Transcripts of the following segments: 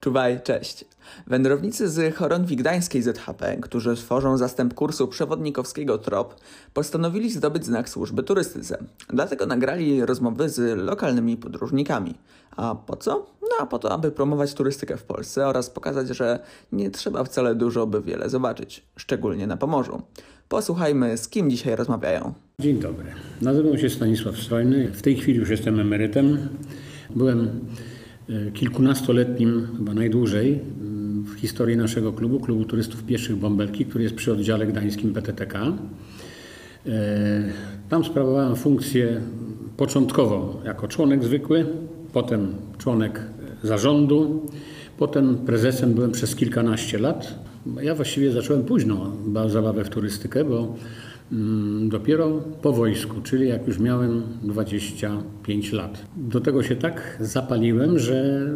Czuwaj, cześć. Wędrownicy z Chorągwi Gdańskiej ZHP, którzy tworzą zastęp kursu przewodnikowskiego TROP, postanowili zdobyć znak służby turystyce. Dlatego nagrali rozmowy z lokalnymi podróżnikami. A po co? No a po to, aby promować turystykę w Polsce oraz pokazać, że nie trzeba wcale dużo, by wiele zobaczyć, szczególnie na Pomorzu. Posłuchajmy, z kim dzisiaj rozmawiają. Dzień dobry. Nazywam się Stanisław Strojny. W tej chwili już jestem emerytem. Byłem kilkunastoletnim, chyba najdłużej, w historii naszego klubu, Klubu Turystów Pieszych Bąbelki, który jest przy oddziale gdańskim PTTK. E, tam sprawowałem funkcję początkowo jako członek zwykły, potem członek zarządu, potem prezesem byłem przez kilkanaście lat. Ja właściwie zacząłem późno zabawę w turystykę, bo dopiero po wojsku, czyli jak już miałem 25 lat. Do tego się tak zapaliłem, że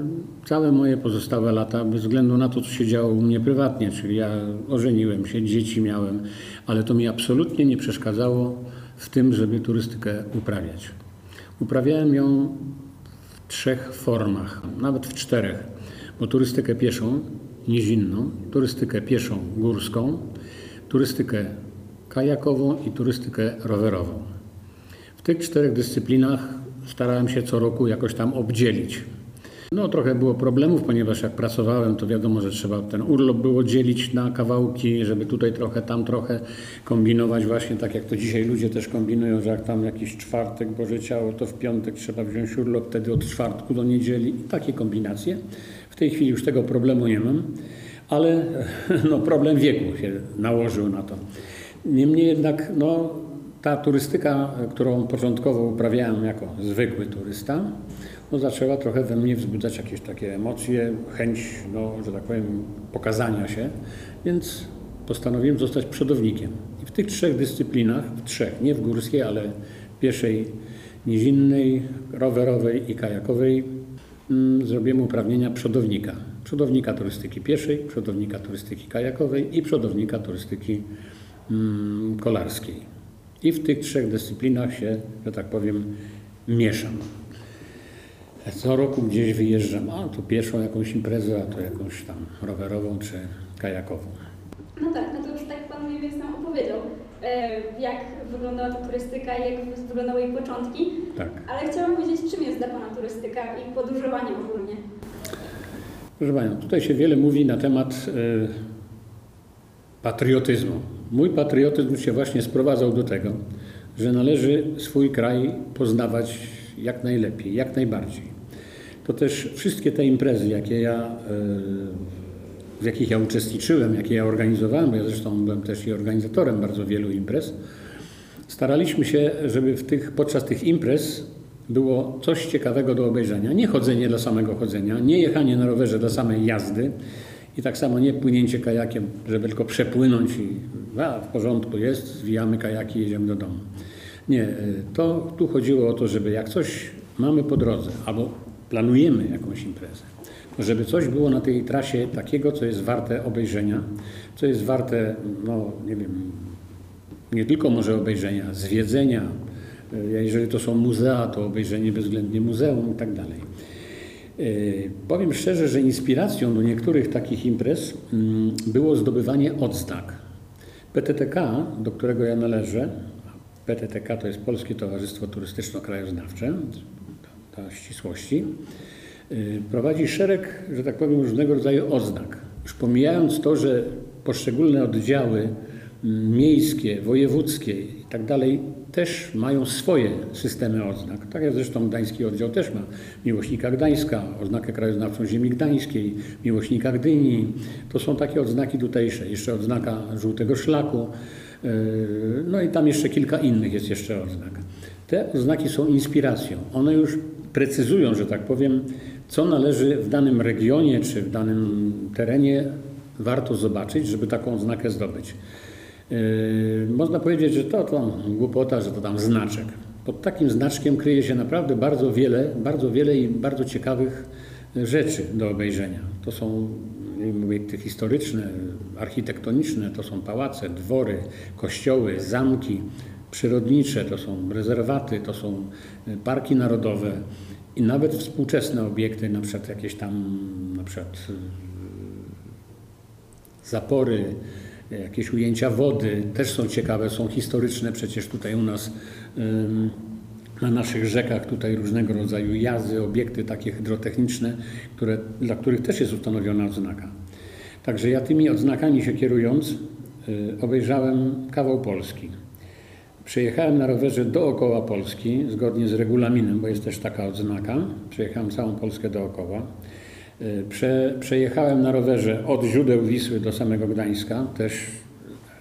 całe moje pozostałe lata, bez względu na to, co się działo u mnie prywatnie, czyli ja ożeniłem się, dzieci miałem, ale to mi absolutnie nie przeszkadzało w tym, żeby turystykę uprawiać. Uprawiałem ją w trzech formach, nawet w czterech, bo turystykę pieszą, nizinną, turystykę pieszą górską, turystykę kajakową i turystykę rowerową. W tych czterech dyscyplinach starałem się co roku jakoś tam obdzielić. No trochę było problemów, ponieważ jak pracowałem, to wiadomo, że trzeba ten urlop było dzielić na kawałki, żeby tutaj trochę, tam trochę kombinować właśnie tak jak to dzisiaj ludzie też kombinują, że jak tam jakiś czwartek Boże Ciało, to w piątek trzeba wziąć urlop, wtedy od czwartku do niedzieli i takie kombinacje. W tej chwili już tego problemu nie mam, ale no, problem wieku się nałożył na to. Niemniej jednak no, ta turystyka, którą początkowo uprawiałem jako zwykły turysta, no, zaczęła trochę we mnie wzbudzać jakieś takie emocje, chęć, no, że tak powiem, pokazania się, więc postanowiłem zostać przodownikiem. I w tych trzech dyscyplinach, w trzech, nie w górskiej, ale pieszej, nizinnej, rowerowej i kajakowej, mm, zrobiłem uprawnienia przodownika. Przodownika turystyki pieszej, przodownika turystyki kajakowej i przodownika turystyki kolarskiej. I w tych trzech dyscyplinach się, że tak powiem, mieszam. Co roku gdzieś wyjeżdżam, a to pieszą jakąś imprezę, a to jakąś tam rowerową czy kajakową. No tak, no to już tak Pan mniej więcej nam opowiedział, e, jak wyglądała ta turystyka, jak wyglądały jej początki. Tak. Ale chciałam wiedzieć, czym jest dla Pana turystyka i podróżowanie ogólnie. Proszę Panią, tutaj się wiele mówi na temat y, patriotyzmu. Mój patriotyzm się właśnie sprowadzał do tego, że należy swój kraj poznawać jak najlepiej, jak najbardziej. To też wszystkie te imprezy, jakie ja, w jakich ja uczestniczyłem, jakie ja organizowałem, bo ja zresztą byłem też i organizatorem bardzo wielu imprez, staraliśmy się, żeby w tych, podczas tych imprez było coś ciekawego do obejrzenia. Nie chodzenie dla samego chodzenia, nie jechanie na rowerze dla samej jazdy i tak samo nie płynięcie kajakiem, żeby tylko przepłynąć i a, w porządku jest, zwijamy kajaki i jedziemy do domu. Nie, to tu chodziło o to, żeby jak coś mamy po drodze albo planujemy jakąś imprezę, żeby coś było na tej trasie takiego, co jest warte obejrzenia, co jest warte, no nie wiem, nie tylko może obejrzenia, zwiedzenia, jeżeli to są muzea, to obejrzenie bezwzględnie muzeum i tak dalej. Powiem szczerze, że inspiracją do niektórych takich imprez było zdobywanie odznak. PTTK, do którego ja należę, PTTK to jest Polskie Towarzystwo Turystyczno-Krajoznawcze, ta ścisłości, prowadzi szereg, że tak powiem, różnego rodzaju odznak. Już pomijając to, że poszczególne oddziały miejskie, wojewódzkie i tak też mają swoje systemy odznak. Tak jak zresztą Gdański Oddział też ma Miłośnika Gdańska, oznakę krajoznawczą ziemi gdańskiej, Miłośnika Gdyni. To są takie odznaki tutejsze. Jeszcze odznaka Żółtego Szlaku. No i tam jeszcze kilka innych jest jeszcze odznak. Te oznaki są inspiracją. One już precyzują, że tak powiem, co należy w danym regionie czy w danym terenie warto zobaczyć, żeby taką oznakę zdobyć. Można powiedzieć, że to, to głupota, że to tam znaczek. Pod takim znaczkiem kryje się naprawdę bardzo wiele, bardzo wiele i bardzo ciekawych rzeczy do obejrzenia. To są obiekty historyczne, architektoniczne, to są pałace, dwory, kościoły, zamki, przyrodnicze, to są rezerwaty, to są parki narodowe I nawet współczesne obiekty, na przykład jakieś tam, na przykład y, zapory, jakieś ujęcia wody, też są ciekawe, są historyczne. Przecież tutaj u nas na naszych rzekach tutaj różnego rodzaju jazy, obiekty takie hydrotechniczne, które, dla których też jest ustanowiona odznaka. Także ja tymi odznakami się kierując y, obejrzałem kawał Polski. Przejechałem na rowerze dookoła Polski, zgodnie z regulaminem, bo jest też taka odznaka. Przejechałem całą Polskę dookoła. Y, prze, przejechałem na rowerze od źródeł Wisły do samego Gdańska, też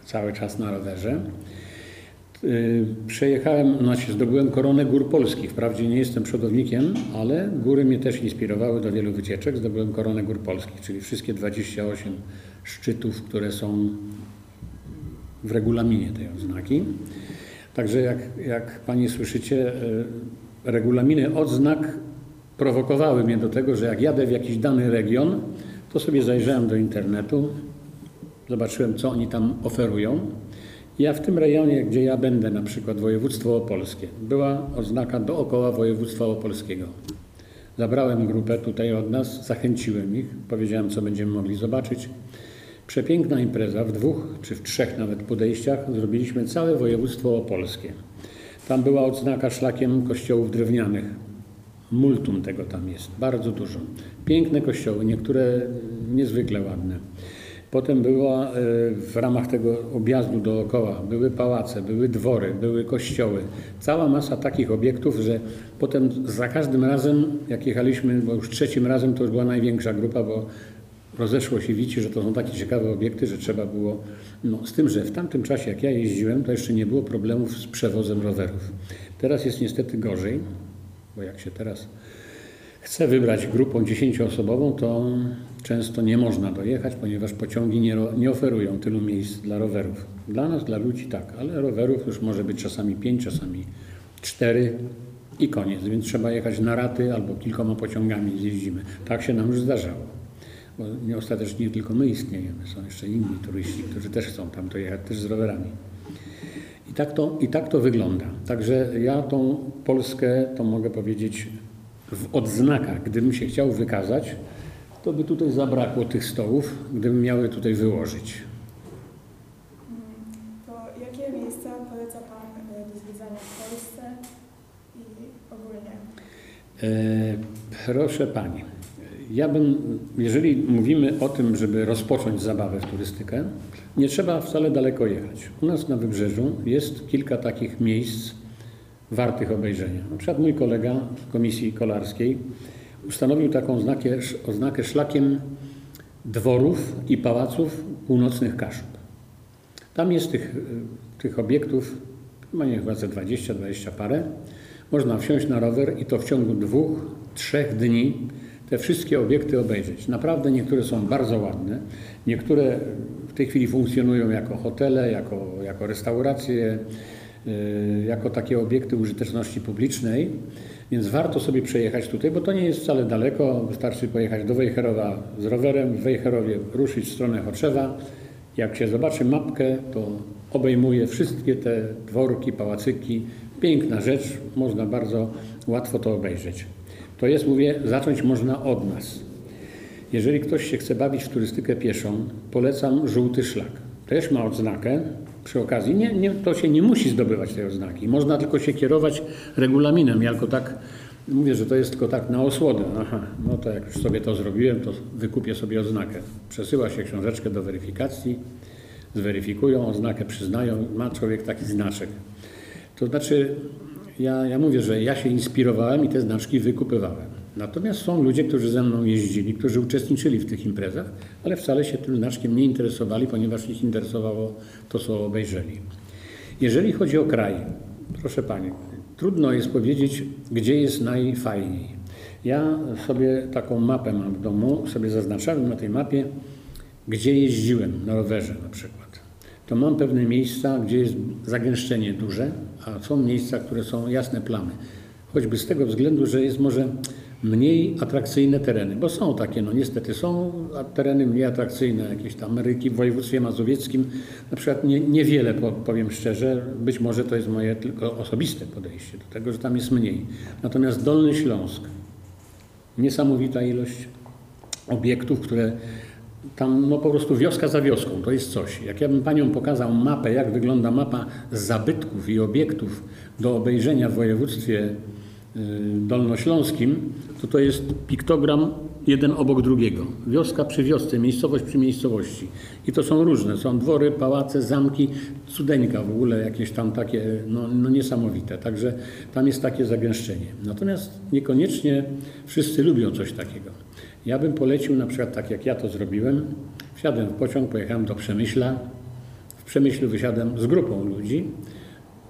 cały czas na rowerze. Y, przejechałem, znaczy zdobyłem koronę gór polskich. Wprawdzie nie jestem przodownikiem, ale góry mnie też inspirowały do wielu wycieczek. Zdobyłem koronę gór polskich, czyli wszystkie 28 szczytów, które są w regulaminie tej odznaki. Także jak, jak Pani słyszycie, y, regulaminy odznak prowokowały mnie do tego, że jak jadę w jakiś dany region, to sobie zajrzałem do internetu, zobaczyłem, co oni tam oferują. Ja w tym rejonie, gdzie ja będę, na przykład województwo opolskie, była oznaka dookoła województwa opolskiego. Zabrałem grupę tutaj od nas, zachęciłem ich, powiedziałem, co będziemy mogli zobaczyć. Przepiękna impreza, w dwóch czy w trzech nawet podejściach zrobiliśmy całe województwo opolskie. Tam była odznaka szlakiem kościołów drewnianych. Multum tego tam jest, bardzo dużo. Piękne kościoły, niektóre niezwykle ładne. Potem była e, w ramach tego objazdu dookoła, były pałace, były dwory, były kościoły. Cała masa takich obiektów, że potem za każdym razem, jak jechaliśmy, bo już trzecim razem to już była największa grupa, bo rozeszło się wici, że to są takie ciekawe obiekty, że trzeba było, no z tym, że w tamtym czasie jak ja jeździłem, to jeszcze nie było problemów z przewozem rowerów. Teraz jest niestety gorzej, bo jak się teraz chce wybrać grupą dziesięcioosobową, to często nie można dojechać, ponieważ pociągi nie, nie, oferują tylu miejsc dla rowerów. Dla nas, dla ludzi tak, ale rowerów już może być czasami pięć, czasami cztery i koniec. Więc trzeba jechać na raty albo kilkoma pociągami zjeździmy. Tak się nam już zdarzało. Bo nie ostatecznie nie tylko my istniejemy, są jeszcze inni turyści, którzy też chcą tam dojechać, też z rowerami. I tak to, i tak to wygląda. Także ja tą Polskę, to mogę powiedzieć, w odznakach, gdybym się chciał wykazać, to by tutaj zabrakło tych stołów, gdybym miały tutaj wyłożyć. To jakie miejsca poleca Pan e, do zwiedzania w Polsce i ogólnie? E, proszę Pani, ja bym, jeżeli mówimy o tym, żeby rozpocząć zabawę w turystykę, nie trzeba wcale daleko jechać. U nas na Wybrzeżu jest kilka takich miejsc wartych obejrzenia. Na przykład mój kolega w komisji kolarskiej ustanowił taką oznakę, oznakę szlakiem dworów i pałaców północnych Kaszub. Tam jest tych, tych obiektów, ma nie chyba ze 20, 20 parę. Można wsiąść na rower i to w ciągu dwóch, trzech dni te wszystkie obiekty obejrzeć. Naprawdę niektóre są bardzo ładne, niektóre w tej chwili funkcjonują jako hotele, jako, jako restauracje, yy, jako takie obiekty użyteczności publicznej. Więc warto sobie przejechać tutaj, bo to nie jest wcale daleko. Wystarczy pojechać do Wejherowa z rowerem, w Wejherowie ruszyć w stronę Choczewa. Jak się zobaczy mapkę, to obejmuje wszystkie te dworki, pałacyki. Piękna rzecz, można bardzo łatwo to obejrzeć. To jest, mówię, zacząć można od nas. Jeżeli ktoś się chce bawić w turystykę pieszą, polecam żółty szlak. Też ma odznakę, przy okazji. Nie, nie, to się nie musi zdobywać tej oznaki. Można tylko się kierować regulaminem. Ja tylko tak mówię, że to jest tylko tak na osłodę. Aha, no to jak już sobie to zrobiłem, to wykupię sobie oznakę. Przesyła się książeczkę do weryfikacji, zweryfikują, oznakę przyznają, ma człowiek taki znaczek. To znaczy, ja, ja mówię, że ja się inspirowałem i te znaczki wykupywałem. Natomiast są ludzie, którzy ze mną jeździli, którzy uczestniczyli w tych imprezach, ale wcale się tym znaczkiem nie interesowali, ponieważ ich interesowało to, co obejrzeli. Jeżeli chodzi o kraj, proszę Pani, trudno jest powiedzieć, gdzie jest najfajniej. Ja sobie taką mapę mam w domu, sobie zaznaczałem na tej mapie, gdzie jeździłem na rowerze na przykład. To mam pewne miejsca, gdzie jest zagęszczenie duże, a są miejsca, które są jasne plamy. Choćby z tego względu, że jest może mniej atrakcyjne tereny, bo są takie, no niestety są tereny mniej atrakcyjne, jakieś tam Ameryki w województwie mazowieckim, na przykład nie, niewiele, powiem szczerze, być może to jest moje tylko osobiste podejście do tego, że tam jest mniej. Natomiast Dolny Śląsk, Niesamowita ilość obiektów, które tam no po prostu wioska za wioską, to jest coś. Jak ja bym Panią pokazał mapę, jak wygląda mapa zabytków i obiektów do obejrzenia w województwie y, dolnośląskim, to to jest piktogram jeden obok drugiego. Wioska przy wiosce, miejscowość przy miejscowości. I to są różne. Są dwory, pałace, zamki, cudeńka w ogóle, jakieś tam takie no, no niesamowite. Także tam jest takie zagęszczenie. Natomiast niekoniecznie wszyscy lubią coś takiego. Ja bym polecił na przykład tak, jak ja to zrobiłem. Wsiadłem w pociąg, pojechałem do Przemyśla. W Przemyślu wysiadłem z grupą ludzi.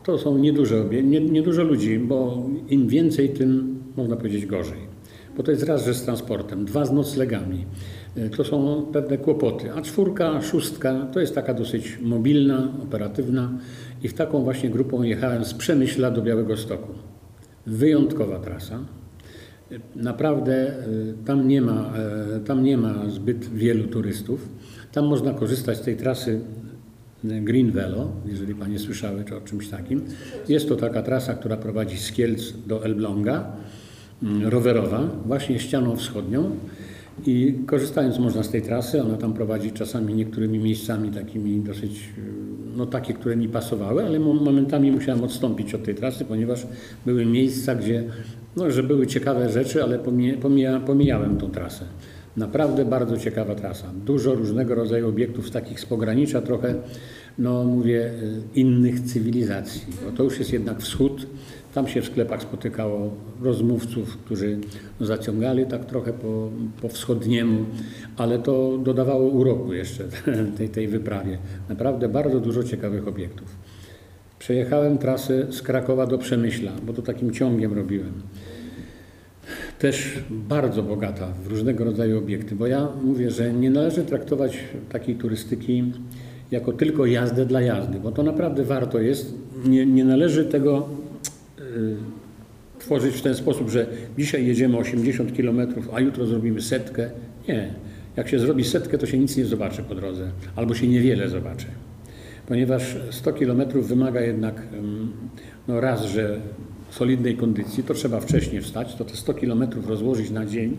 To są nieduże, obie- nie, niedużo ludzi, bo im więcej, tym można powiedzieć gorzej. Bo to jest raz, że z transportem, dwa z noclegami. E, To są pewne kłopoty. A czwórka, szóstka to jest taka dosyć mobilna, operatywna i w taką właśnie grupą jechałem z Przemyśla do Białego Stoku. Wyjątkowa trasa. Naprawdę y, tam nie, ma, e, tam nie ma zbyt wielu turystów. Tam można korzystać z tej trasy y, Green Velo, jeżeli Panie słyszały czy o czymś takim. Jest to taka trasa, która prowadzi z Kielc do Elbląga, mm, rowerowa, właśnie ścianą wschodnią. I korzystając można z tej trasy, ona tam prowadzi czasami niektórymi miejscami takimi dosyć, y, no takie, które mi pasowały, ale mo- momentami musiałem odstąpić od tej trasy, ponieważ były miejsca, gdzie, no, że były ciekawe rzeczy, ale pomija, pomija, pomijałem tą trasę. Naprawdę bardzo ciekawa trasa. Dużo różnego rodzaju obiektów, takich z pogranicza trochę, no mówię, y, innych cywilizacji. Bo to już jest jednak wschód. Tam się w sklepach spotykało rozmówców, którzy no, zaciągali tak trochę po, po wschodniemu, ale to dodawało uroku jeszcze tej, tej wyprawie. Naprawdę bardzo dużo ciekawych obiektów. Przejechałem trasę z Krakowa do Przemyśla, bo to takim ciągiem robiłem. Też bardzo bogata w różnego rodzaju obiekty, bo ja mówię, że nie należy traktować takiej turystyki jako tylko jazdę dla jazdy, bo to naprawdę warto jest. Nie, nie należy tego y, tworzyć w ten sposób, że dzisiaj jedziemy 80 km, a jutro zrobimy setkę. Nie. Jak się zrobi setkę, to się nic nie zobaczy po drodze, albo się niewiele zobaczy. Ponieważ 100 km wymaga jednak ym, no raz, że solidnej kondycji, to trzeba wcześniej wstać, to te 100 km rozłożyć na dzień,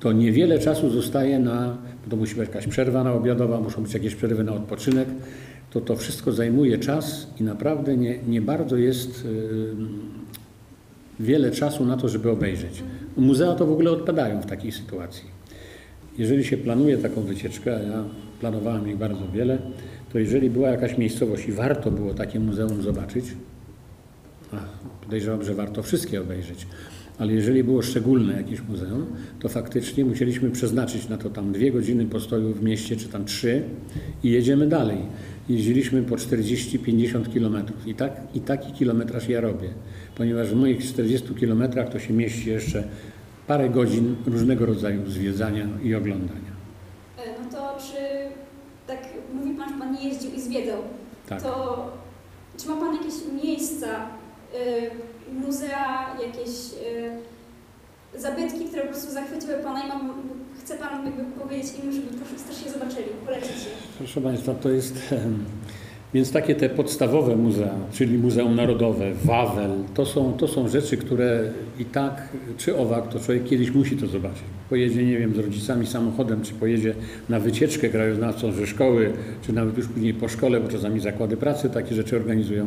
to niewiele czasu zostaje na, bo to musi być jakaś przerwa na obiadowa, muszą być jakieś przerwy na odpoczynek, to to wszystko zajmuje czas i naprawdę nie, nie bardzo jest wiele czasu na to, żeby obejrzeć. Muzea to w ogóle odpadają w takiej sytuacji. Jeżeli się planuje taką wycieczkę, a ja planowałem ich bardzo wiele, to jeżeli była jakaś miejscowość i warto było takie muzeum zobaczyć, podejrzewam, że warto wszystkie obejrzeć, ale jeżeli było szczególne jakieś muzeum, to faktycznie musieliśmy przeznaczyć na to tam dwie godziny postoju w mieście, czy tam trzy i jedziemy dalej. Jeździliśmy po 40-50 kilometrów i, tak, i taki kilometraż ja robię, ponieważ w moich 40 kilometrach to się mieści jeszcze parę godzin różnego rodzaju zwiedzania i oglądania. E, No to czy, tak mówi Pan, że Pan nie jeździł i zwiedzał, Tak. to czy ma Pan jakieś miejsca, muzea, jakieś y, zabytki, które po prostu zachwyciły Pana i mam, chce Pan jakby powiedzieć im, żeby proszę też je zobaczyli? Proszę Państwa, to jest więc takie te podstawowe muzea, czyli Muzeum Narodowe, Wawel, to są, to są rzeczy, które i tak czy owak, to człowiek kiedyś musi to zobaczyć. Pojedzie, nie wiem, z rodzicami samochodem, czy pojedzie na wycieczkę krajoznawczą ze szkoły, czy nawet już później po szkole, bo czasami zakłady pracy takie rzeczy organizują.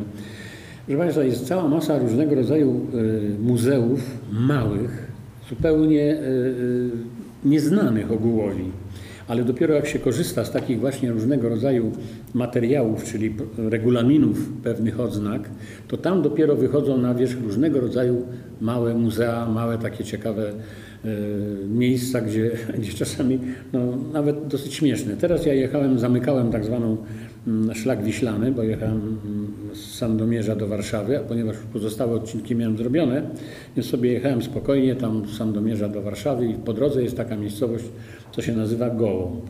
Proszę Państwa, jest cała masa różnego rodzaju y, muzeów małych, zupełnie y, y, nieznanych ogółowi. Ale dopiero jak się korzysta z takich właśnie różnego rodzaju materiałów, czyli regulaminów pewnych odznak, to tam dopiero wychodzą na wierzch różnego rodzaju małe muzea, małe takie ciekawe e, miejsca, gdzie, gdzie czasami no, nawet dosyć śmieszne. Teraz ja jechałem, zamykałem tak zwaną szlak wiślany, bo jechałem mm, z Sandomierza do Warszawy, a ponieważ pozostałe odcinki miałem zrobione, więc sobie jechałem spokojnie tam z Sandomierza do Warszawy i po drodze jest taka miejscowość, co się nazywa Gołąb.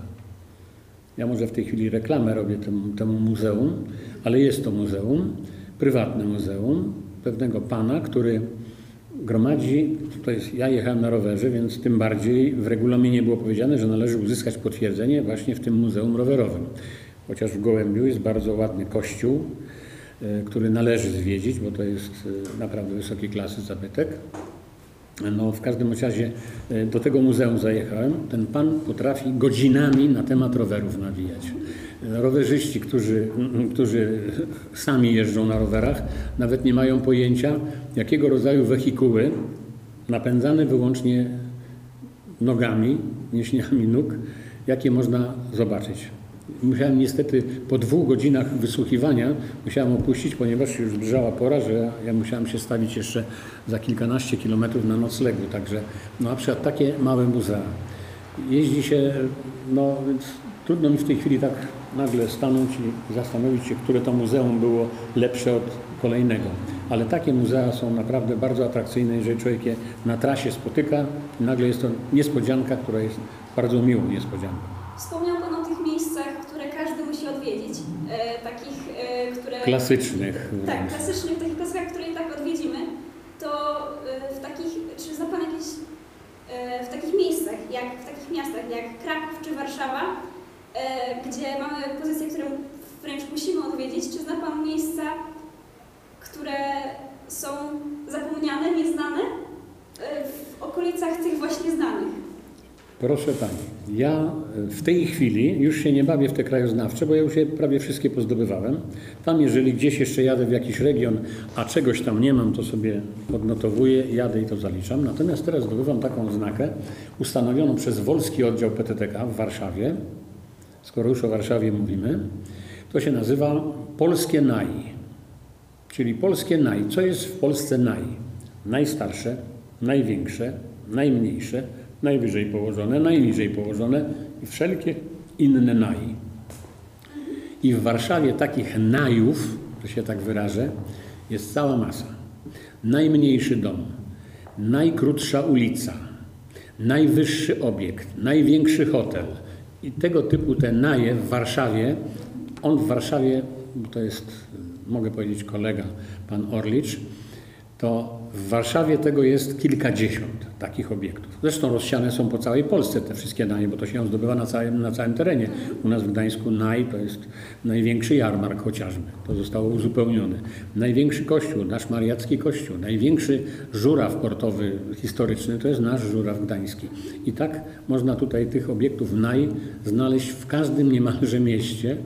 Ja może w tej chwili reklamę robię temu, temu muzeum, ale jest to muzeum, prywatne muzeum pewnego pana, który gromadzi, to jest, ja jechałem na rowerze, więc tym bardziej w regulaminie było powiedziane, że należy uzyskać potwierdzenie właśnie w tym muzeum rowerowym. Chociaż w Gołębiu jest bardzo ładny kościół, e, który należy zwiedzić, bo to jest e, naprawdę wysokiej klasy zabytek. No, w każdym razie e, do tego muzeum zajechałem. Ten pan potrafi godzinami na temat rowerów nawijać. Rowerzyści, którzy, którzy sami jeżdżą na rowerach, nawet nie mają pojęcia, jakiego rodzaju wehikuły napędzane wyłącznie nogami, mięśniami nóg, jakie można zobaczyć. Musiałem niestety po dwóch godzinach wysłuchiwania musiałem opuścić, ponieważ już zbliżała pora, że ja musiałem się stawić jeszcze za kilkanaście kilometrów na noclegu. Także no, na przykład takie małe muzea. Jeździ się, no więc trudno mi w tej chwili tak nagle stanąć i zastanowić się, które to muzeum było lepsze od kolejnego. Ale takie muzea są naprawdę bardzo atrakcyjne, jeżeli człowiek je na trasie spotyka nagle jest to niespodzianka, która jest bardzo miłą niespodzianką. Wspomniał Pan o tych miejscach, które każdy musi odwiedzić. E, takich, e, które... Klasycznych Tak, wręcz. klasycznych takich placówkach, które i tak odwiedzimy. To e, w takich, czy zna Pan jakieś, e, w takich miejscach, jak w takich miastach jak Kraków czy Warszawa, e, gdzie mamy pozycje, które wręcz musimy odwiedzić, czy zna Pan miejsca, które są zapomniane, nieznane e, w okolicach tych właśnie znanych? Proszę Pani, ja w tej chwili już się nie bawię w te krajoznawcze, bo ja już je prawie wszystkie pozdobywałem. Tam, jeżeli gdzieś jeszcze jadę w jakiś region, a czegoś tam nie mam, to sobie odnotowuję, jadę i to zaliczam. Natomiast teraz zdobywam taką znakę ustanowioną przez Wolski Oddział PTTK w Warszawie. Skoro już o Warszawie mówimy, to się nazywa Polskie Naj. Czyli Polskie Naj. Co jest w Polsce Naj? Najstarsze, największe, najmniejsze, najwyżej położone, najniżej położone i wszelkie inne naj. I w Warszawie takich najów, że się tak wyrażę, jest cała masa. Najmniejszy dom, najkrótsza ulica, najwyższy obiekt, największy hotel. I tego typu te naje w Warszawie, on w Warszawie, bo to jest, mogę powiedzieć, kolega, pan Orlicz, to w Warszawie tego jest kilkadziesiąt takich obiektów. Zresztą rozsiane są po całej Polsce te wszystkie naje, bo to się zdobywa na całym, na całym terenie. U nas w Gdańsku naj to jest największy jarmark chociażby. To zostało uzupełnione. Największy kościół, nasz mariacki kościół, największy żuraw portowy historyczny to jest nasz żuraw gdański. I tak można tutaj tych obiektów naj znaleźć w każdym niemalże mieście.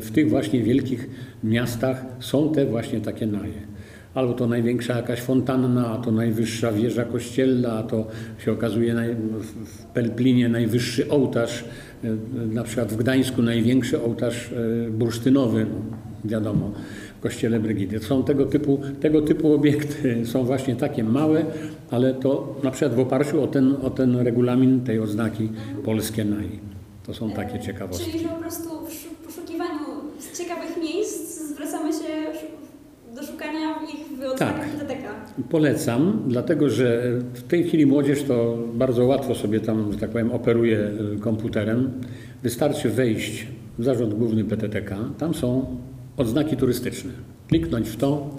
W tych właśnie wielkich miastach są te właśnie takie naje albo to największa jakaś fontanna, a to najwyższa wieża kościelna, a to się okazuje w Pelplinie najwyższy ołtarz, e, na przykład w Gdańsku największy ołtarz e, bursztynowy, wiadomo, w kościele Brygidy. Są tego typu, tego typu obiekty, są właśnie takie małe, ale to na przykład w oparciu o ten, o ten regulamin tej oznaki polskie naj. To są takie ciekawostki. Czyli po prostu w poszukiwaniu ciekawych miejsc zwracamy się do szukania ich w odznakach Tak. PTTK. Polecam, dlatego że w tej chwili młodzież to bardzo łatwo sobie tam, że tak powiem, operuje y, komputerem. Wystarczy wejść w zarząd główny PTTK, tam są odznaki turystyczne. Kliknąć w to,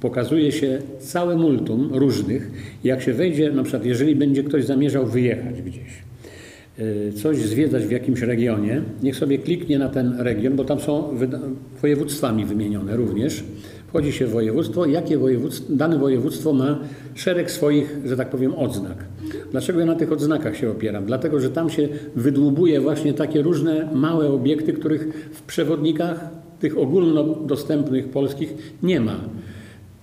pokazuje się całe multum różnych. Jak się wejdzie, na przykład jeżeli będzie ktoś zamierzał wyjechać gdzieś, y, coś zwiedzać w jakimś regionie, niech sobie kliknie na ten region, bo tam są województwami wymienione również. Wchodzi się w województwo, jakie województwo, dane województwo ma szereg swoich, że tak powiem, odznak. Dlaczego ja na tych odznakach się opieram? Dlatego, że tam się wydłubuje właśnie takie różne małe obiekty, których w przewodnikach tych ogólnodostępnych polskich nie ma.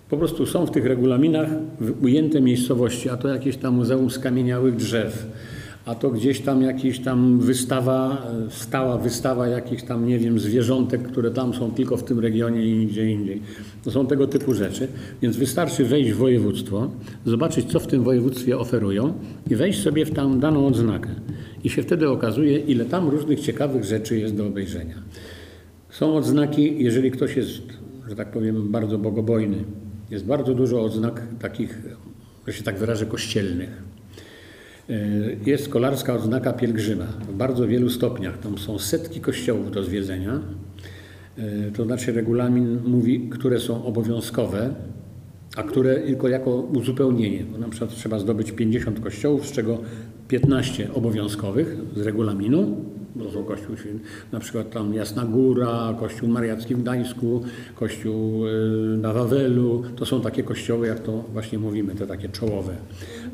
Po prostu są w tych regulaminach ujęte miejscowości, a to jakieś tam muzeum skamieniałych drzew, a to gdzieś tam jakaś tam wystawa, e, stała wystawa jakichś tam, nie wiem, zwierzątek, które tam są tylko w tym regionie i nigdzie indziej. To są tego typu rzeczy, więc wystarczy wejść w województwo, zobaczyć, co w tym województwie oferują i wejść sobie w tam daną odznakę. I się wtedy okazuje, ile tam różnych ciekawych rzeczy jest do obejrzenia. Są odznaki, jeżeli ktoś jest, że tak powiem, bardzo bogobojny. Jest bardzo dużo odznak takich, że się tak wyrażę, kościelnych. Y, Jest kolarska odznaka pielgrzyma w bardzo wielu stopniach. Tam są setki kościołów do zwiedzenia. Y, To znaczy regulamin mówi, które są obowiązkowe, a które tylko jako uzupełnienie. Bo na przykład trzeba zdobyć 50 kościołów, z czego 15 obowiązkowych z regulaminu, to są kościół, na przykład tam Jasna Góra, kościół mariacki w Gdańsku, kościół y, na Wawelu. To są takie kościoły, jak to właśnie mówimy, te takie czołowe.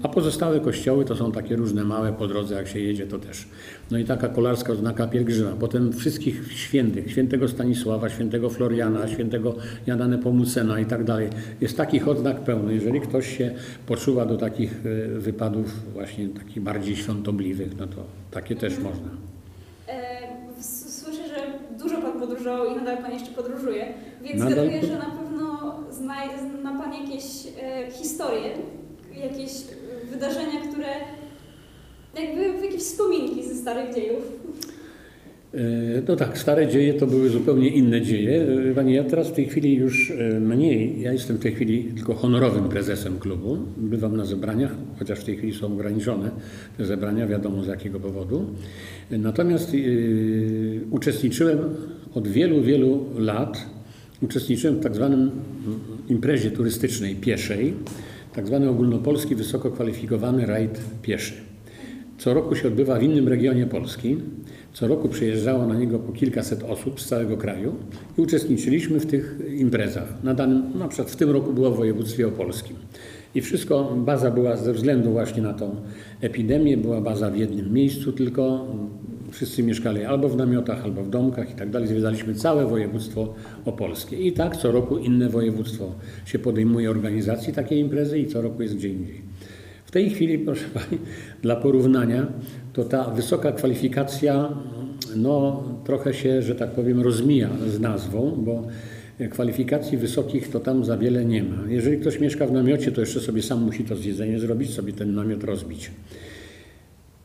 A pozostałe kościoły to są takie różne małe po drodze, jak się jedzie, to też. No i taka kolarska oznaka pielgrzyma. Potem wszystkich świętych, świętego Stanisława, świętego Floriana, świętego Jana Nepomucena i tak dalej. Jest takich odznak pełno. Jeżeli ktoś się poczuwa do takich y, wypadów właśnie takich bardziej świątobliwych, no to takie też można. Dużo i nadal Pan jeszcze podróżuje, więc Nadal zgaduję, że na pewno zna, zna Pan jakieś e, historie, jakieś wydarzenia, które jakby jakieś wspominki ze starych dziejów. E, No tak, stare dzieje to były zupełnie inne dzieje. E, Pani, ja teraz w tej chwili już e, mniej, ja jestem w tej chwili tylko honorowym prezesem klubu. Bywam na zebraniach, chociaż w tej chwili są ograniczone te zebrania, wiadomo z jakiego powodu. Natomiast e, uczestniczyłem od wielu, wielu lat, uczestniczyłem w tak zwanym imprezie turystycznej pieszej, tak zwany ogólnopolski wysoko kwalifikowany rajd pieszy. Co roku się odbywa w innym regionie Polski. Co roku przyjeżdżało na niego po kilkaset osób z całego kraju i uczestniczyliśmy w tych imprezach. Na danym, na przykład w tym roku było w województwie opolskim. I wszystko, baza była ze względu właśnie na tą epidemię, była baza w jednym miejscu tylko. Wszyscy mieszkali albo w namiotach, albo w domkach i tak dalej. Zwiedzaliśmy całe województwo opolskie. I tak co roku inne województwo się podejmuje organizacji takiej imprezy i co roku jest gdzie indziej. W tej chwili, proszę Pani, dla porównania, to ta wysoka kwalifikacja no, trochę się, że tak powiem, rozmija z nazwą, bo kwalifikacji wysokich to tam za wiele nie ma. Jeżeli ktoś mieszka w namiocie, to jeszcze sobie sam musi to zjedzenie zrobić, sobie ten namiot rozbić.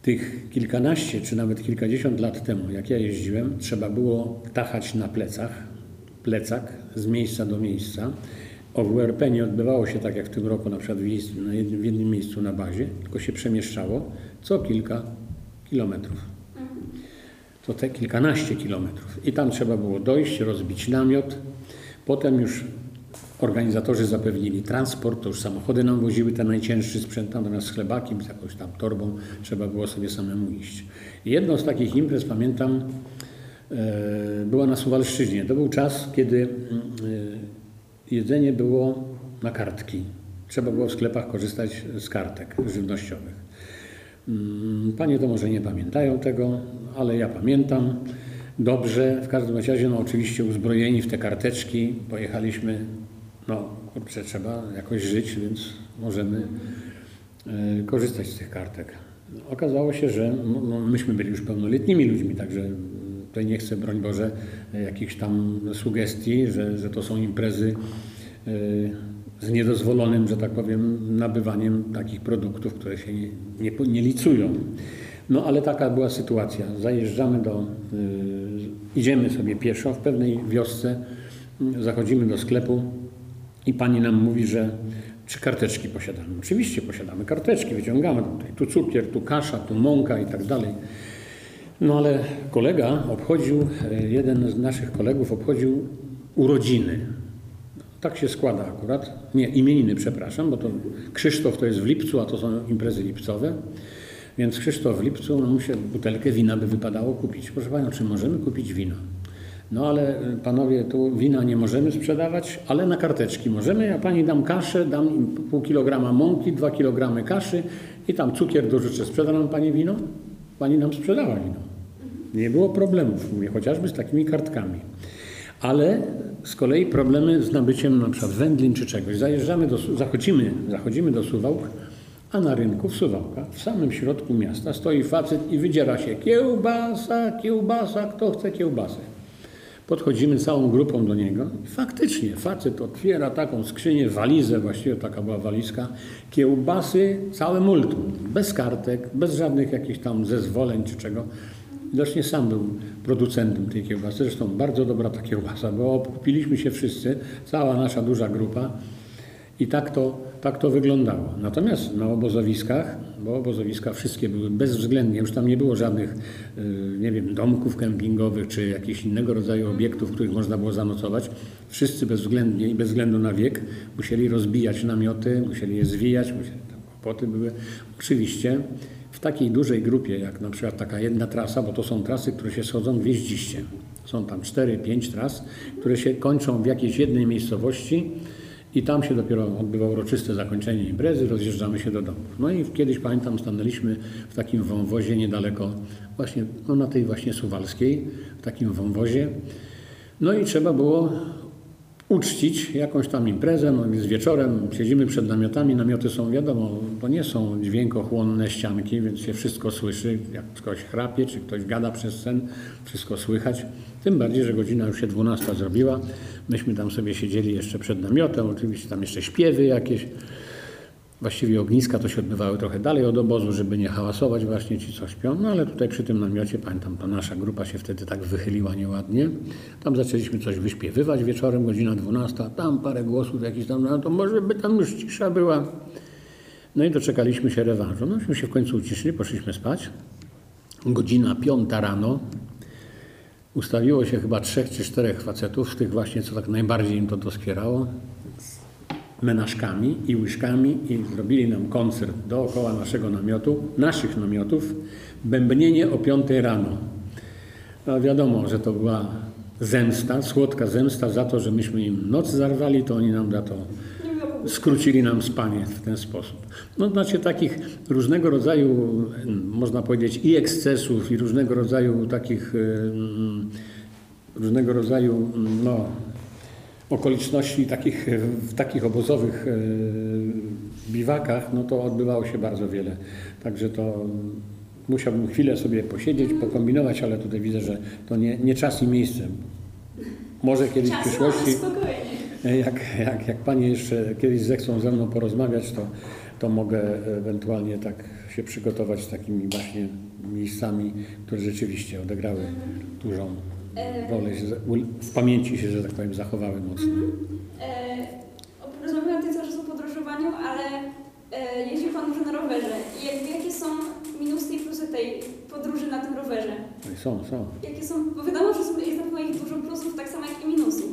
Tych kilkanaście czy nawet kilkadziesiąt lat temu, jak ja jeździłem, trzeba było tachać na plecach, plecak z miejsca do miejsca. O WRP nie odbywało się tak jak w tym roku, na przykład w, jednym, w jednym miejscu na bazie, tylko się przemieszczało co kilka kilometrów. To te kilkanaście kilometrów. I tam trzeba było dojść, rozbić namiot. Potem już organizatorzy zapewnili transport, to już samochody nam woziły ten najcięższy sprzęt, natomiast z chlebakiem, z jakąś tam torbą trzeba było sobie samemu iść. Jedną z takich imprez, pamiętam, e, była na Suwalszczyźnie. To był czas, kiedy mm, e, jedzenie było na kartki. Trzeba było w sklepach korzystać z kartek żywnościowych. Mm, Panie to może nie pamiętają tego, ale ja pamiętam dobrze. W każdym razie, no oczywiście uzbrojeni w te karteczki pojechaliśmy, no kurczę, trzeba jakoś żyć, więc możemy e, korzystać z tych kartek. Okazało się, że no, no, myśmy byli już pełnoletnimi ludźmi, także mm, tutaj nie chcę, broń Boże, e, jakichś tam sugestii, że, że to są imprezy e, z niedozwolonym, że tak powiem, nabywaniem takich produktów, które się nie, nie, nie licują. No ale taka była sytuacja. Zajeżdżamy do, y, idziemy sobie pieszo w pewnej wiosce, y, zachodzimy do sklepu i pani nam mówi, że czy karteczki posiadamy. Oczywiście posiadamy karteczki, wyciągamy tutaj tu cukier, tu kasza, tu mąka i tak dalej. No ale kolega obchodził, y, jeden z naszych kolegów obchodził urodziny. Tak się składa akurat. Nie, imieniny, przepraszam, bo to Krzysztof to jest w lipcu, a to są imprezy lipcowe. Więc Krzysztof w lipcu, no mu się butelkę wina by wypadało kupić. Proszę Panią, czy możemy kupić wino? No ale y, panowie, tu wina nie możemy sprzedawać, ale na karteczki możemy. Ja pani dam kaszę, dam pół kilograma mąki, dwa kilogramy kaszy i tam cukier dorzucę. Sprzeda nam pani wino? Pani nam sprzedała wino. Nie było problemów, mówię, chociażby z takimi kartkami. Ale z kolei problemy z nabyciem na przykład wędlin czy czegoś. Zajeżdżamy do, zachodzimy, zachodzimy do Suwałk, a na rynku w Suwałkach, w samym środku miasta stoi facet i wydziera się kiełbasa, kiełbasa, kto chce kiełbasę. Podchodzimy całą grupą do niego i faktycznie facet otwiera taką skrzynię, walizę, właściwie taka była walizka, kiełbasy, całe multum, bez kartek, bez żadnych jakichś tam zezwoleń czy czego. Widocznie sam był producentem tej kiełbasy, zresztą bardzo dobra ta kiełbasa, bo kupiliśmy się wszyscy, cała nasza duża grupa i tak to, tak to wyglądało. Natomiast na obozowiskach, bo obozowiska wszystkie były bezwzględnie, już tam nie było żadnych, y, nie wiem, domków kempingowych czy jakichś innego rodzaju obiektów, w których można było zanocować. Wszyscy bezwzględnie i bez względu na wiek musieli rozbijać namioty, musieli je zwijać, musieli tam Kłopoty były oczywiście w takiej dużej grupie, jak na przykład taka jedna trasa, bo to są trasy, które się schodzą gwieździście. Są tam 4-5 tras, które się kończą w jakiejś jednej miejscowości i tam się dopiero odbywa uroczyste zakończenie imprezy, rozjeżdżamy się do domów. No i kiedyś pamiętam, stanęliśmy w takim wąwozie niedaleko, właśnie no na tej właśnie Suwalskiej, w takim wąwozie. No i trzeba było uczcić jakąś tam imprezę, no więc wieczorem siedzimy przed namiotami, namioty są wiadomo, to nie są dźwiękochłonne ścianki, więc się wszystko słyszy, jak ktoś chrapie, czy ktoś gada przez sen, wszystko słychać. Tym bardziej, że godzina już się 12 zrobiła, myśmy tam sobie siedzieli jeszcze przed namiotem, oczywiście tam jeszcze śpiewy jakieś, Właściwie ogniska to się odbywały trochę dalej od obozu, żeby nie hałasować właśnie ci, co śpią. No ale tutaj przy tym namiocie, pamiętam, to nasza grupa się wtedy tak wychyliła nieładnie. Tam zaczęliśmy coś wyśpiewywać wieczorem, godzina 12, tam parę głosów jakichś tam, no to może by tam już cisza była. No i doczekaliśmy się rewanżu. Nośmy się w końcu uciszyli, poszliśmy spać. Godzina piąta rano. Ustawiło się chyba trzech czy czterech facetów, z tych właśnie, co tak najbardziej im to doskwierało menażkami i łyżkami i zrobili nam koncert dookoła naszego namiotu, naszych namiotów, bębnienie o 5 rano. No wiadomo, że to była zemsta, słodka zemsta za to, że myśmy im noc zarwali, to oni nam za to skrócili nam spanie w ten sposób. No znaczy takich różnego rodzaju, można powiedzieć, i ekscesów, i różnego rodzaju takich, różnego rodzaju, no, okoliczności takich, w takich obozowych e, biwakach, no to odbywało się bardzo wiele. Także to musiałbym chwilę sobie posiedzieć, pokombinować, ale tutaj widzę, że to nie, nie czas i miejsce. Może kiedyś w przyszłości, jak, jak, jak Panie jeszcze kiedyś zechcą ze mną porozmawiać, to, to mogę ewentualnie tak się przygotować z takimi właśnie miejscami, które rzeczywiście odegrały dużą rolę w pamięci się, że tak powiem, zachowały mocno. Mm -hmm. Rozmawiamy tutaj cały czas o podróżowaniu, ale e, jeździł Pan dużo na rowerze. I jakby, jakie są minusy i plusy tej podróży na tym rowerze? Są, są. Jakie są? Bo wiadomo, że jest na moich dużo plusów, tak samo jak i minusów.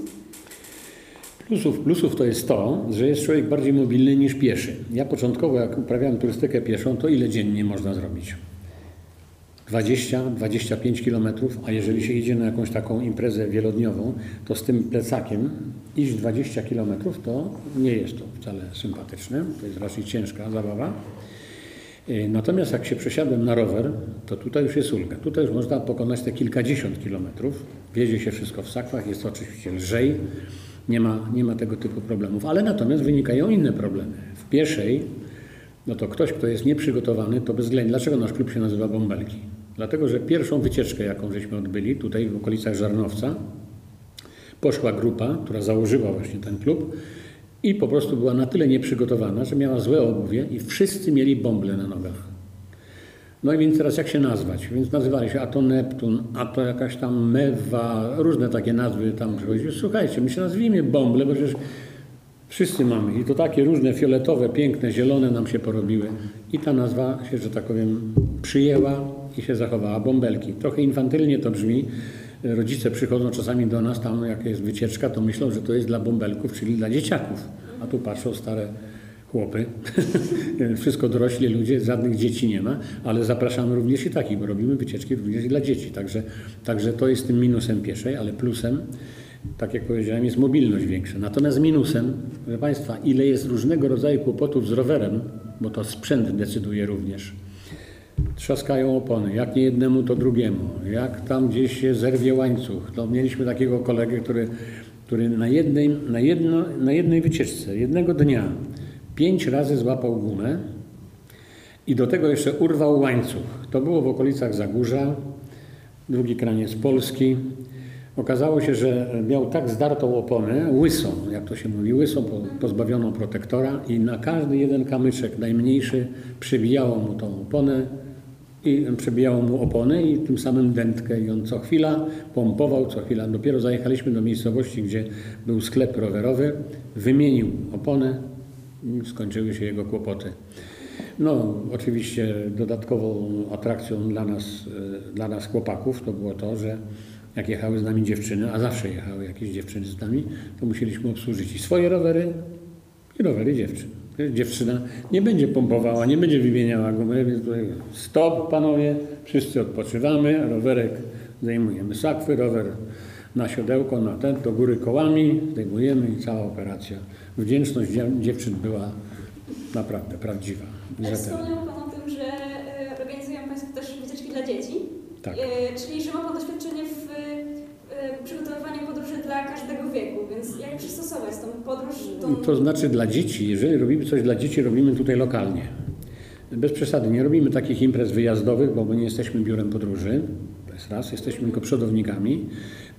Plusów, plusów to jest to, że jest człowiek bardziej mobilny niż pieszy. Ja początkowo, jak uprawiałem turystykę pieszą, to ile dziennie można zrobić? 20-25 kilometrów, a jeżeli się idzie na jakąś taką imprezę wielodniową, to z tym plecakiem iść 20 kilometrów to nie jest to wcale sympatyczne, to jest raczej ciężka zabawa. E, natomiast jak się przesiadłem na rower, to tutaj już jest ulga. Tutaj już można pokonać te kilkadziesiąt kilometrów. Wiezie się wszystko w sakwach, jest to oczywiście lżej, nie ma, nie ma tego typu problemów. Ale natomiast wynikają inne problemy. W pieszej, no to ktoś, kto jest nieprzygotowany, to bezwzględnie. Dlaczego nasz klub się nazywa Bąbelki? Dlatego, że pierwszą wycieczkę, jaką żeśmy odbyli tutaj w okolicach Żarnowca, poszła grupa, która założyła właśnie ten klub i po prostu była na tyle nieprzygotowana, że miała złe obuwie i wszyscy mieli bąble na nogach. No i więc teraz jak się nazwać? Więc nazywali się a to Neptun, a to jakaś tam Mewa, różne takie nazwy tam przychodziły. Słuchajcie, my się nazwijmy bąble, bo przecież wszyscy mamy i to takie różne fioletowe, piękne, zielone nam się porobiły. I ta nazwa się, że tak powiem, przyjęła i się zachowała. Bąbelki. Trochę infantylnie to brzmi. Rodzice przychodzą czasami do nas, tam jak jest wycieczka, to myślą, że to jest dla bąbelków, czyli dla dzieciaków. A tu patrzą stare chłopy, wszystko dorośli ludzie, żadnych dzieci nie ma, ale zapraszamy również i takich, bo robimy wycieczki również i dla dzieci. Także, także to jest tym minusem pieszej, ale plusem, tak jak powiedziałem, jest mobilność większa. Natomiast minusem, proszę Państwa, ile jest różnego rodzaju kłopotów z rowerem, bo to sprzęt decyduje również trzaskają opony, jak nie jednemu, to drugiemu, jak tam gdzieś się zerwie łańcuch. To mieliśmy takiego kolegę, który, który na, jednej, na, jedno, na jednej wycieczce, jednego dnia, pięć razy złapał gumę i do tego jeszcze urwał łańcuch. To było w okolicach Zagórza, drugi kraniec Polski. Okazało się, że miał tak zdartą oponę, łysą, jak to się mówi, łysą, pozbawioną protektora i na każdy jeden kamyczek najmniejszy przybijało mu tą oponę, i przebijało mu opony i tym samym dętkę i on co chwila pompował, co chwila. Dopiero zajechaliśmy do miejscowości, gdzie był sklep rowerowy, wymienił opony i skończyły się jego kłopoty. No, oczywiście dodatkową atrakcją dla nas, e, dla nas chłopaków to było to, że jak jechały z nami dziewczyny, a zawsze jechały jakieś dziewczyny z nami, to musieliśmy obsłużyć i swoje rowery, i rowery dziewczyn. Dziewczyna nie będzie pompowała, nie będzie wymieniała gumy, więc tutaj stop panowie, wszyscy odpoczywamy, rowerek zdejmujemy sakwy, rower na siodełko, na ten, do góry kołami, zdejmujemy i cała operacja. Wdzięczność dziewczyn była naprawdę prawdziwa. Wspomniał Pan o tym, że e, organizują Państwo też wycieczki dla dzieci. Tak. E, czyli, że ma Pan doświadczenie w e, przygotowywaniu podróży dla każdego wieku, więc jak przystosować tą podróż? Tą... To znaczy dla dzieci, jeżeli robimy coś dla dzieci, robimy tutaj lokalnie. Bez przesady, nie robimy takich imprez wyjazdowych, bo my nie jesteśmy biurem podróży, to jest raz, jesteśmy tylko przodownikami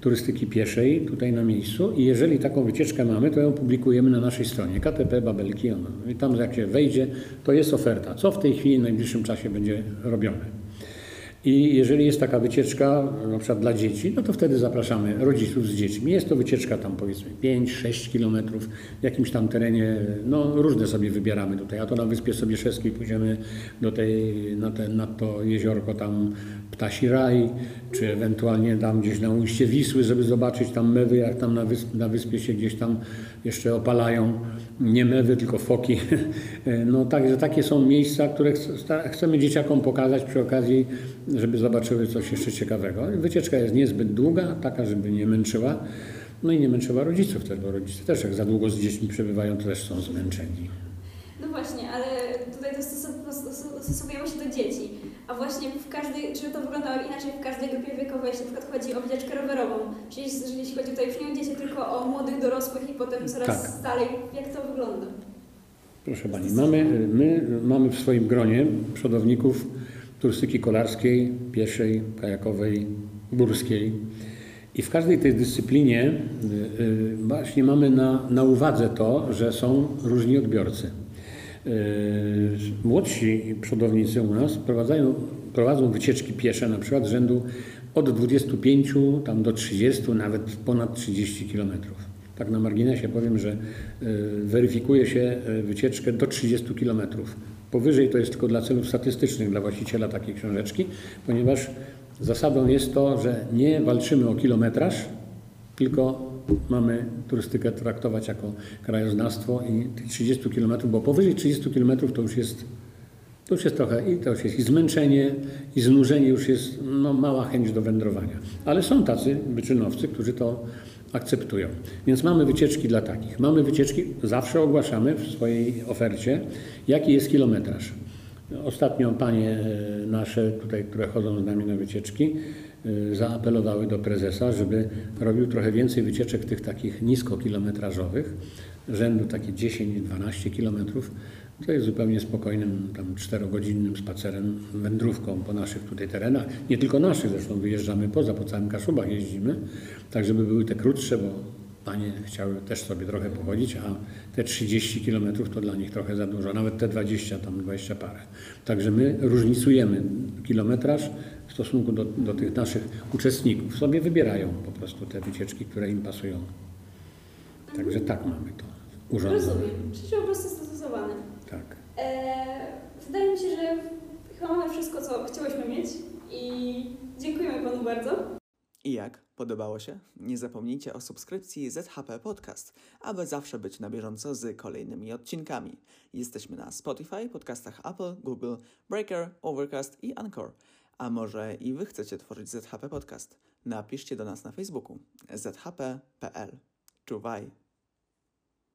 turystyki pieszej tutaj na miejscu i jeżeli taką wycieczkę mamy, to ją publikujemy na naszej stronie KTP Babelki. I tam jak się wejdzie, to jest oferta, co w tej chwili w najbliższym czasie będzie robione. I jeżeli jest taka wycieczka, na przykład dla dzieci, no to wtedy zapraszamy rodziców z dziećmi. Jest to wycieczka tam powiedzmy 5-6 kilometrów w jakimś tam terenie, no różne sobie wybieramy tutaj, a to na Wyspie Sobieszewskiej pójdziemy do tej, na, te, na to jeziorko tam Ptasi Raj, czy ewentualnie tam gdzieś na ujście Wisły, żeby zobaczyć tam mewy, jak tam na, wysp, na wyspie się gdzieś tam jeszcze opalają. Nie mewy, tylko foki. No także takie są miejsca, które chcemy dzieciakom pokazać przy okazji, żeby zobaczyły coś jeszcze ciekawego. Wycieczka jest niezbyt długa, taka, żeby nie męczyła. No i nie męczyła rodziców też, bo rodzice też jak za długo z dziećmi przebywają, to też są zmęczeni. No właśnie, ale tutaj dostosowujemy się do dzieci. A właśnie w każdej, czy to wyglądało inaczej w każdej grupie wiekowej, jeśli na przykład chodzi o wycieczkę rowerową, czyli jeśli chodzi tutaj już nie o dzieci, tylko o młodych dorosłych i potem coraz tak. dalej, jak to wygląda? Proszę Pani, mamy, my mamy w swoim gronie przodowników turystyki kolarskiej, pieszej, kajakowej, górskiej. I w każdej tej dyscyplinie y, y, właśnie mamy na, na uwadze to, że są różni odbiorcy. Yy, młodsi przodownicy u nas prowadzają, prowadzą wycieczki piesze, na przykład rzędu od 25 tam do 30, nawet ponad 30 kilometrów. Tak na marginesie powiem, że yy, weryfikuje się yy, wycieczkę do 30 kilometrów. Powyżej to jest tylko dla celów statystycznych dla właściciela takiej książeczki, ponieważ zasadą jest to, że nie walczymy o kilometraż, tylko mamy turystykę traktować jako krajoznawstwo i tych 30 km, bo powyżej 30 km to już jest to już jest trochę i to już jest i zmęczenie, i znużenie, już jest no, mała chęć do wędrowania. Ale są tacy wyczynowcy, którzy to akceptują. Więc mamy wycieczki dla takich. Mamy wycieczki, zawsze ogłaszamy w swojej ofercie, jaki jest kilometraż. Ostatnio panie e, nasze tutaj, które chodzą z nami na wycieczki, zaapelowały do prezesa, żeby robił trochę więcej wycieczek tych takich niskokilometrażowych, rzędu takie 10-12 kilometrów. To jest zupełnie spokojnym, tam czterogodzinnym spacerem, wędrówką po naszych tutaj terenach. Nie tylko naszych, zresztą wyjeżdżamy poza, po całym Kaszubach jeździmy, tak żeby były te krótsze, bo panie chciały też sobie trochę pochodzić, a te 30 kilometrów to dla nich trochę za dużo, nawet te 20, tam 20 parę. Także my różnicujemy kilometraż w stosunku do, do tych naszych uczestników. Sobie wybierają po prostu te wycieczki, które im pasują. Także tak mamy to urządzone. Rozumiem, czyli po prostu stosowane. Tak. E, wydaje mi się, że chyba mamy wszystko, co chciałyśmy mieć i dziękujemy Panu bardzo. I jak? Podobało się? Nie zapomnijcie o subskrypcji ZHP Podcast, aby zawsze być na bieżąco z kolejnymi odcinkami. Jesteśmy na Spotify, podcastach Apple, Google, Breaker, Overcast i Anchor. A może i Wy chcecie tworzyć ZHP Podcast? Napiszcie do nas na Facebooku zhp.pl. Czuwaj!